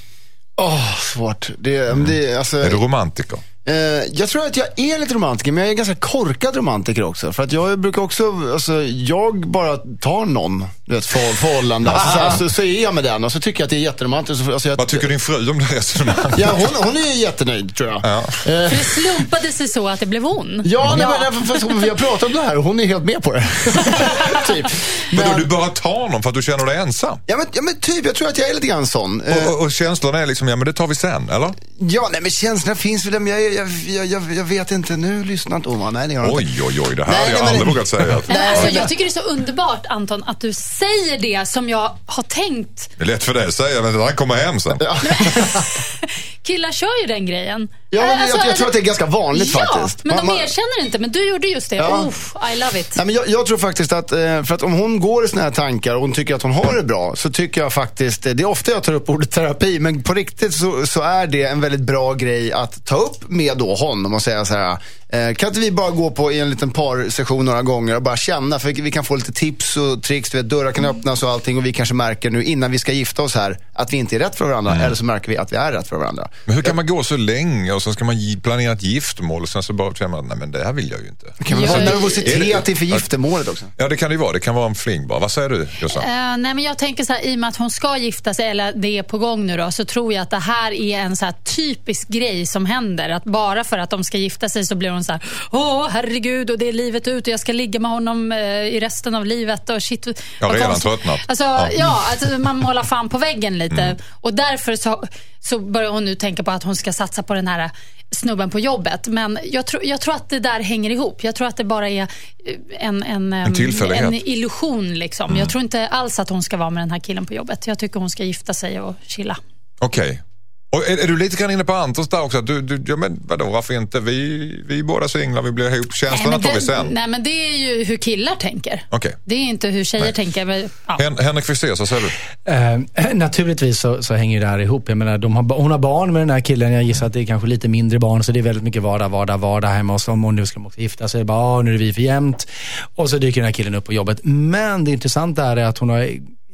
Åh, svårt. Det, det, alltså, Är du romantiker? Eh, jag tror att jag är lite romantiker, men jag är ganska korkad romantiker också. För att jag brukar också, alltså, jag bara tar någon, du vet, för, förhållande. Alltså, så, alltså, så är jag med den och så tycker jag att det är jätteromantiskt. Alltså, jag, Vad tycker din fru om det resonemanget? Ja, hon, hon är jättenöjd tror jag. Ja. För det slumpade sig så att det blev hon. Ja, nej, men, för, för, för, vi har pratat om det här och hon är helt med på det. typ. Men då Men, du bara tar någon för att du känner dig ensam? ja, men, ja, men typ, jag tror att jag är lite grann sån. Eh, Och, och, och känslorna är liksom, ja men det tar vi sen, eller? ja, nej men känslorna finns väl, jag, jag, jag, jag vet inte, nu lyssnar inte Oma. Nej, det inte. Oj, oj, oj, det här Nej, hade jag nej, men- aldrig vågat säga. Nej, alltså, jag tycker det är så underbart Anton att du säger det som jag har tänkt. Det är lätt för dig att säga, men han kommer hem sen. Killar kör ju den grejen. Ja, men Alltså, jag, jag tror att det är ganska vanligt ja, faktiskt. men de Man- erkänner inte. Men du gjorde just det. Ja. Uff, I love it. Nej, men jag, jag tror faktiskt att, eh, för att om hon går i såna här tankar och hon tycker att hon har det bra, så tycker jag faktiskt, eh, det är ofta jag tar upp ordet terapi, men på riktigt så, så är det en väldigt bra grej att ta upp med då honom och säga så här, kan inte vi bara gå på i en liten parsession några gånger och bara känna, för vi kan få lite tips och tricks, du vet, dörrar kan öppnas och allting och vi kanske märker nu innan vi ska gifta oss här att vi inte är rätt för varandra, eller så märker vi att vi är rätt för varandra. Men hur kan man gå så länge och sen ska man planera ett giftermål och sen så bara känner man, nej men det här vill jag ju inte. Kan Ja, vara nervositet inför giftermålet också. Ja det kan det ju vara, det kan vara en fling bara. Vad säger du Jossan? Eh, nej, men jag tänker så här, i och med att hon ska gifta sig, eller det är på gång nu då, så tror jag att det här är en så här typisk grej som händer. Att bara för att de ska gifta sig så blir hon så här, åh herregud, och det är livet ut och jag ska ligga med honom eh, i resten av livet. Och shit, Jag har redan tröttnat. Alltså, Ja. ja. alltså, man målar fan på väggen lite. Mm. Och därför så, så börjar hon nu tänka på att hon ska satsa på den här snubben på jobbet. Men jag, tror jag tror att det där hänger ihop. Jag tror att det bara är eh, en, en, tillfällighet. en illusion. Liksom. Mm. Jag tror inte alls att hon ska vara med den här killen på jobbet. Jag tycker hon ska gifta sig och chilla. Okej. Och är, är du lite grann inne på Antons där också? Du, du, ja, men vadå, varför inte? Vi, vi är båda singlar, vi blir ihop. Känslorna tar vi sen. nej, men det är ju hur killar tänker. Okej. Det är inte hur tjejer Nej. tänker. Men, ja. Hen, Henrik Fexeus, vad säger du? Eh, naturligtvis så, så hänger det här ihop. Jag menar, de har, hon har barn med den här killen. Jag gissar att det är kanske lite mindre barn. Så det är väldigt mycket vardag, vardag, vardag hemma hos dem. Och nu ska de också gifta sig. Bara, "Ah, nu är vi för jämnt. Och så dyker den här killen upp på jobbet. Men det intressanta är att hon har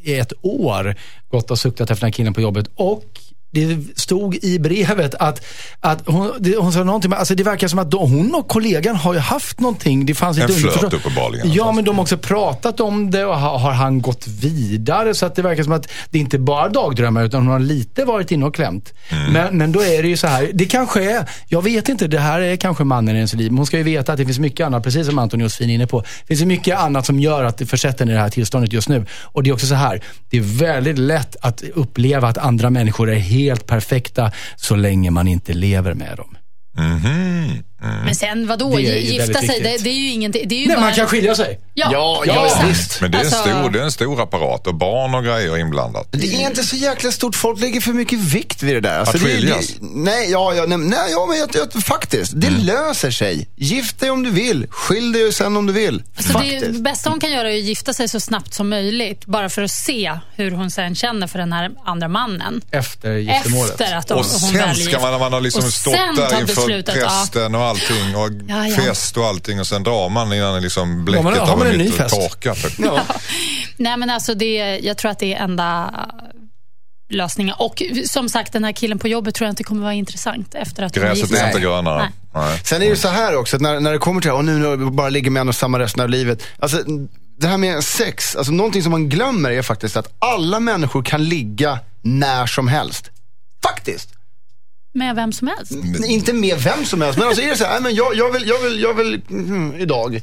i ett år gått och suktat efter den här killen på jobbet. Och det stod i brevet att, att hon, det, hon sa någonting, alltså det verkar som att de, hon och kollegan har ju haft någonting. Det fanns En flört uppenbarligen. Ja, men de har också pratat om det och har, har han gått vidare. Så att det verkar som att det inte bara är dagdrömmar utan hon har lite varit inne och klämt. Mm. Men, men då är det ju så här, det kanske är, jag vet inte, det här är kanske mannen i ens liv. Men hon ska ju veta att det finns mycket annat, precis som Anton Josefin är inne på. Det finns ju mycket annat som gör att det försätter henne i det här tillståndet just nu. Och det är också så här, det är väldigt lätt att uppleva att andra människor är helt helt perfekta så länge man inte lever med dem. Mhm. Men sen vadå, Det är gifta sig, det, det är ju ingenting. Det är ju Nej, bara... man kan skilja sig. Ja, Ja, ja, exakt. visst. Men det är, en Alltså- stor, det är en stor apparat och barn och grejer inblandat. Det är inte så jäkla stort. Folk lägger för mycket vikt vid det där. Alltså, Att skiljas? nej, ja, ja, nej, nej, ja, men jag, jag, faktiskt. Det löser sig. Gift dig om du vill. Skilj dig sen om du vill. Alltså det, faktiskt. det bästa hon kan göra är att gifta sig så snabbt som möjligt. Bara för att se hur hon sen känner för den här andra mannen. Efter giftermålet. Efter att hon, Och hon sen är ska man, när man har liksom stått där inför ja. prästen och allting och Ja, ja. fest och allting och sen drar man innan liksom bläcket Ja, har har man en hunnit ny fest? torka. Typ. Nej men alltså det, jag tror att det är enda lösningen. Och som sagt, den här killen på jobbet tror jag inte kommer vara intressant efter att Gräset är inte grönare. Sen är det ju så här också, att när, när det kommer till och nu du bara ligger med en och samma resten av livet. Alltså, det här med sex, alltså någonting som man glömmer är faktiskt att alla människor kan ligga när som helst. Faktiskt. Med vem som helst. Inte med vem som helst, men alltså är det så här, "Nej, men jag, jag vill, jag vill, jag vill mm, idag.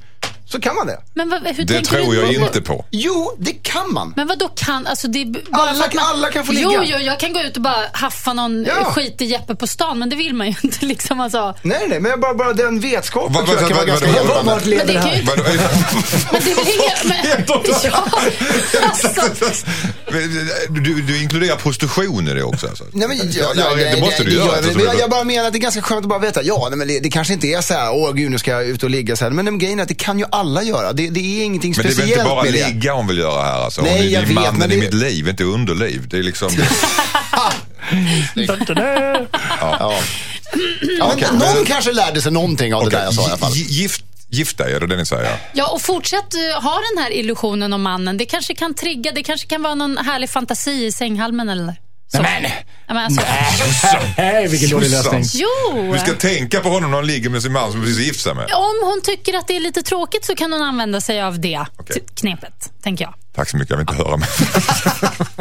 Så kan man det. Men vad, hur Det tror du jag inte på. Jo, det kan man. Men vad då kan, alltså det är Alla att kan- alla kan få Jo, ligga. jo, jag kan gå ut och bara haffa någon Ja. skit i Jeppe på stan, men det vill man ju inte liksom alltså. Nej, nej, men bara, bara den vetskapen jag vad- kan vara vad- ganska. Vart leder Men det här? Vadå? Men är väl inget... Men, ja, alltså, Du, du inkluderar prostitution i det också? Alltså. Nej, men, ja, Ja, ja, det måste du göra. gör alltså, jag, bara menar att det är ganska skönt att bara veta, ja, nej, men det, kanske inte är så här, åh gud nu ska jag ut och ligga så här. Men grejen är att det kan ju alla göra. Det, det är ingenting Men det är väl speciellt inte bara med det. ligga hon vill göra här alltså. Hon Nej, är jag vet, mannen men i det- mitt liv, inte underliv. Det är liksom... Ja. Ja, men någon kanske lärde sig någonting av det där jag sa i alla fall. Gi- Gift, gift dig, är det det ni säger? ja, och fortsätt eh, ha den här illusionen om mannen. Det kanske kan trigga, det kanske kan vara någon härlig fantasi i sänghalmen eller så. Men, Ja, men alltså, nej, vilken dålig lösning. jo! Du ska tänka på honom när hon ligger med sin man som precis gift sig med. Om hon tycker att det är lite tråkigt så kan hon använda sig av det t- knepet, tänker jag. Tack så mycket, jag vill inte höra mer.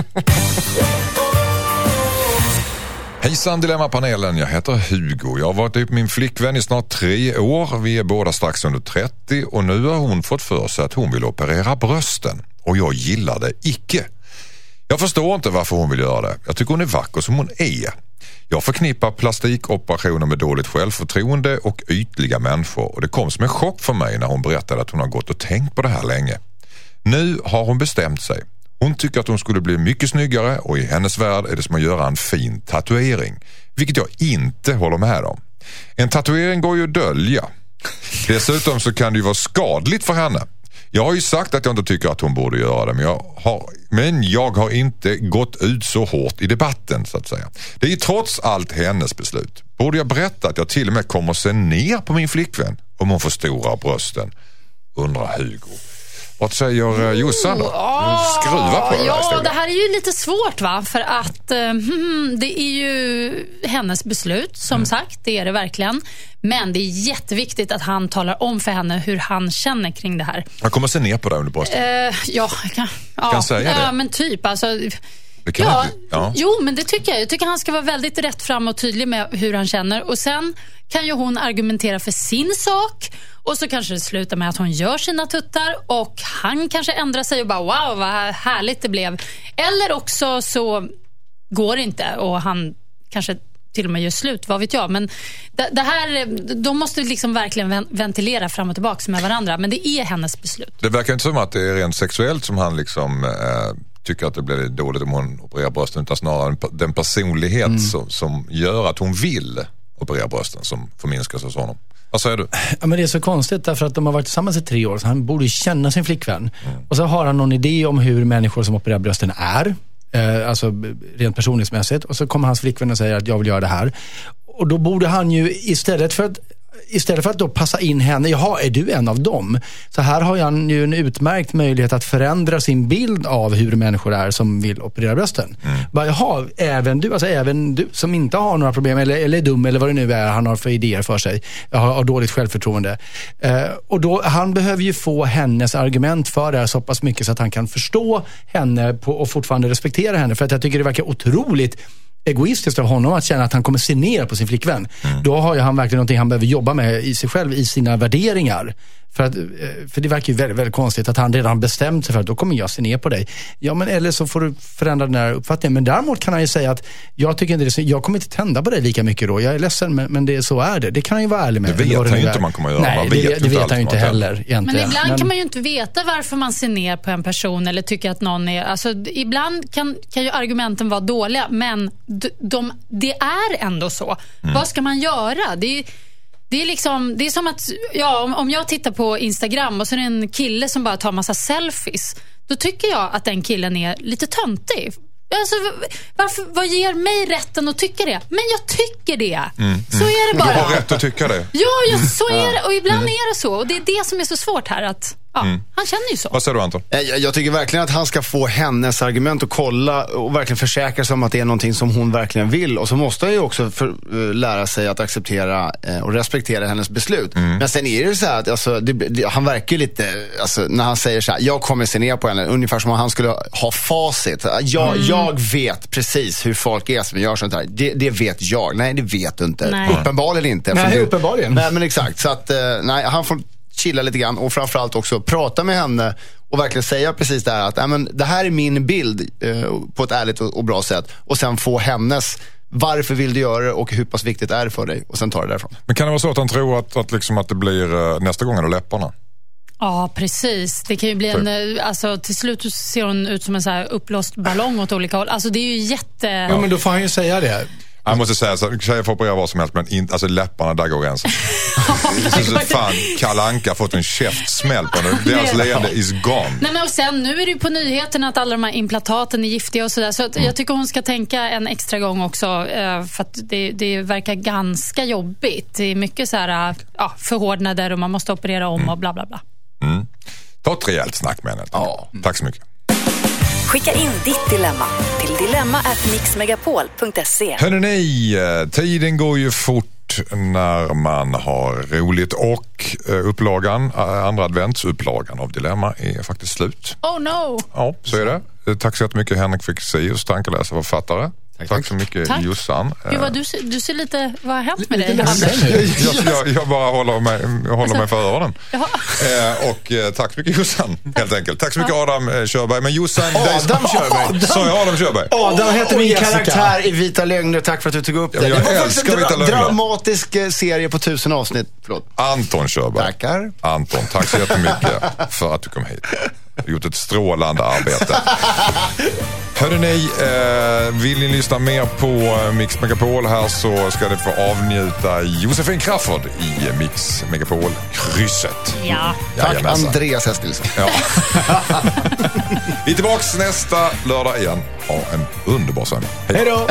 Hejsan Dilemmapanelen, jag heter Hugo. Jag har varit ihop med min flickvän i snart tre år. Vi är båda strax under 30 och nu har hon fått för sig att hon vill operera brösten. Och jag gillar det icke. Jag förstår inte varför hon vill göra det. Jag tycker hon är vacker som hon är. Jag förknippar plastikoperationer med dåligt självförtroende och ytliga människor och det kom som en chock för mig när hon berättade att hon har gått och tänkt på det här länge. Nu har hon bestämt sig. Hon tycker att hon skulle bli mycket snyggare och i hennes värld är det som att göra en fin tatuering. Vilket jag inte håller med om. En tatuering går ju att dölja. Dessutom så kan det ju vara skadligt för henne. Jag har ju sagt att jag inte tycker att hon borde göra det men jag har, men jag har inte gått ut så hårt i debatten så att säga. Det är ju trots allt hennes beslut. Borde jag berätta att jag till och med kommer se ner på min flickvän om hon får stora brösten? Undrar Hugo. Vad säger eh, Jossan då? Du skruvar på den Ja, historien. det här är ju lite svårt va? För att eh, hmm, det är ju hennes beslut, som Mm. sagt. Det är det verkligen. Men det är jätteviktigt att han talar om för henne hur han känner kring det här. Jag kommer se ner på dig under bröstet. Eh, ja, kan, ja, Kan säga det. Ja, men typ. Alltså, ja, inte- ja. Jo, men det tycker jag. Jag tycker han ska vara väldigt rätt fram och tydlig med hur han känner. Och Sen kan ju hon argumentera för sin sak och så kanske det slutar med att hon gör sina tuttar och han kanske ändrar sig och bara wow vad härligt det blev. Eller också så går det inte och han kanske till och med gör slut, vad vet jag. Men det, det här, de måste liksom verkligen ven- ventilera fram och tillbaka med varandra. Men det är hennes beslut. Det verkar inte som att det är rent sexuellt som han liksom eh, tycker att det blir dåligt om hon opererar brösten utan snarare den personlighet Mm. som, som gör att hon vill operera brösten som förminskas hos honom. Vad säger du? Ja, men det är så konstigt därför att de har varit tillsammans i tre år, så han borde känna sin flickvän. Och så har han någon idé om hur människor som opererar brösten är. Eh, alltså rent personlighetsmässigt. Och så kommer hans flickvän och säger att jag vill göra det här. Och då borde han ju istället för att Istället för att då passa in henne, jaha, är du en av dem? Så här har han ju en utmärkt möjlighet att förändra sin bild av hur människor är som vill operera brösten. Bara, jaha, även du, alltså även du som inte har några problem eller, eller är dum eller vad det nu är han har för idéer för sig. Har, har dåligt självförtroende. Eh, och då, han behöver ju få hennes argument för det här så pass mycket så att han kan förstå henne på, och fortfarande respektera henne. För att jag tycker det verkar otroligt egoistiskt av honom att känna att han kommer se ner på sin flickvän. Då har ju han verkligen någonting han behöver jobba med i sig själv, i sina värderingar. För, att, eh, för det verkar ju väldigt, väldigt konstigt att han redan bestämt sig för att då kommer jag se ner på dig. Ja, men eller så får du förändra den här uppfattningen. Men däremot kan han ju säga att jag tycker inte det jag kommer inte tända på dig lika mycket då. Jag är ledsen, men, men det, så är det. Det kan han ju vara ärlig med. Det vet han ju inte man kommer göra. Nej, Man det, vet det inte vet han ju inte heller egentligen. Men ibland kan man ju inte veta varför man ser ner på en person eller tycker att någon är... Alltså, ibland kan, kan ju argumenten vara dåliga, men de, de, det är ändå så. Mm. Vad ska man göra? Det är, det är, liksom, det är som att ja, om, om jag tittar på Instagram och så är det en kille som bara tar massa selfies. Då tycker jag att den killen är lite töntig. Alltså, varför, vad ger mig rätten att tycka det? Men jag tycker det. Så är det Du bara. har rätt att tycka det. Ja, ja, så är det. Och ibland är det så. Och det är det som är så svårt här. Att, ja, Han känner ju så. Vad säger du Anton? Eh, Jag, jag tycker verkligen att han ska få hennes argument och kolla och verkligen försäkra sig om att det är någonting som hon verkligen vill. Och så måste han ju också för, eh, lära sig att acceptera eh, och respektera hennes beslut. Men sen är det så här att alltså, det, det, han verkar ju lite, alltså, när han säger så här, jag kommer se ner på henne, ungefär som om han skulle ha facit. Jag, jag vet precis hur folk är som gör sånt här. Det, det vet jag. Nej, det vet du inte. Nej. Uppenbarligen inte. Nej, du, uppenbarligen. Nej, men exakt. Så att, nej, han får chilla lite grann och framförallt också prata med henne och verkligen säga precis det här att men det här är min bild eh, på ett ärligt och, och bra sätt. Och sen få hennes, varför vill du göra det och hur pass viktigt är det för dig? Och sen ta det därifrån. Men kan det vara så att han tror att, att, liksom att det blir eh, nästa gång är det läpparna? Ja, precis. Det kan ju bli en... eh, Alltså, till slut ser hon ut som en så här uppblåst ballong åt olika håll. Alltså, det är ju jätte... Ja, men då får han ju säga det. Jag måste säga så tjejer får operera vad som helst men inte, alltså läpparna, där går gränsen. Är så fan Kalle Anka har fått en käftsmäll på nu. Deras leende is gone. Nej, men och sen, nu är det ju på nyheterna att alla de här implantaten är giftiga och sådär. Så att jag tycker hon ska tänka en extra gång också. eh, För att det, det verkar ganska jobbigt. Det är mycket så här, eh, ja, förhårdnader och man måste operera om och bla bla bla. Ta ett rejält snack med henne. Ja. Tack så mycket. Skicka in ditt dilemma till dilemma@mixmegapol.se. Hörrni, ni, tiden går ju fort när man har roligt och eh, upplagan, eh, andra adventsupplagan av Dilemma är faktiskt slut. Oh no! Ja, så är det. Tack så jättemycket Henrik Fexeus, tankeläsare och författare. Tack, så mycket Tack. Jossan. Gud, vad Eh, du, ser- du ser lite... Vad har hänt med dig, jag, jag, jag bara håller mig, håller mig för öronen. Jaha. Eh, och eh, tack så mycket Jossan, helt enkelt. Tack så mycket Adam eh, Körberg. Men Jossan... Adam Körberg. Sa jag Adam Körberg? Adam heter min Jessica. karaktär i Vita Lögner. Tack för att du tog upp det. Ja, jag det var älskar en Vita Lögner. dramatisk eh, serie på tusen avsnitt. Förlåt. Anton Körberg. Tackar. Anton, tack så jättemycket för att du kom hit. Du har gjort ett strålande arbete. Hörde ni, eh, vill ni lyssna mer på eh, Mix Megapol här så ska ni få avnjuta Josefin Crafoord i Mix Megapol-krysset. Ja. Tack. Andreas Eskilsson. Ja. Vi är tillbaka nästa lördag igen. Ha en underbar söndag. Hej då!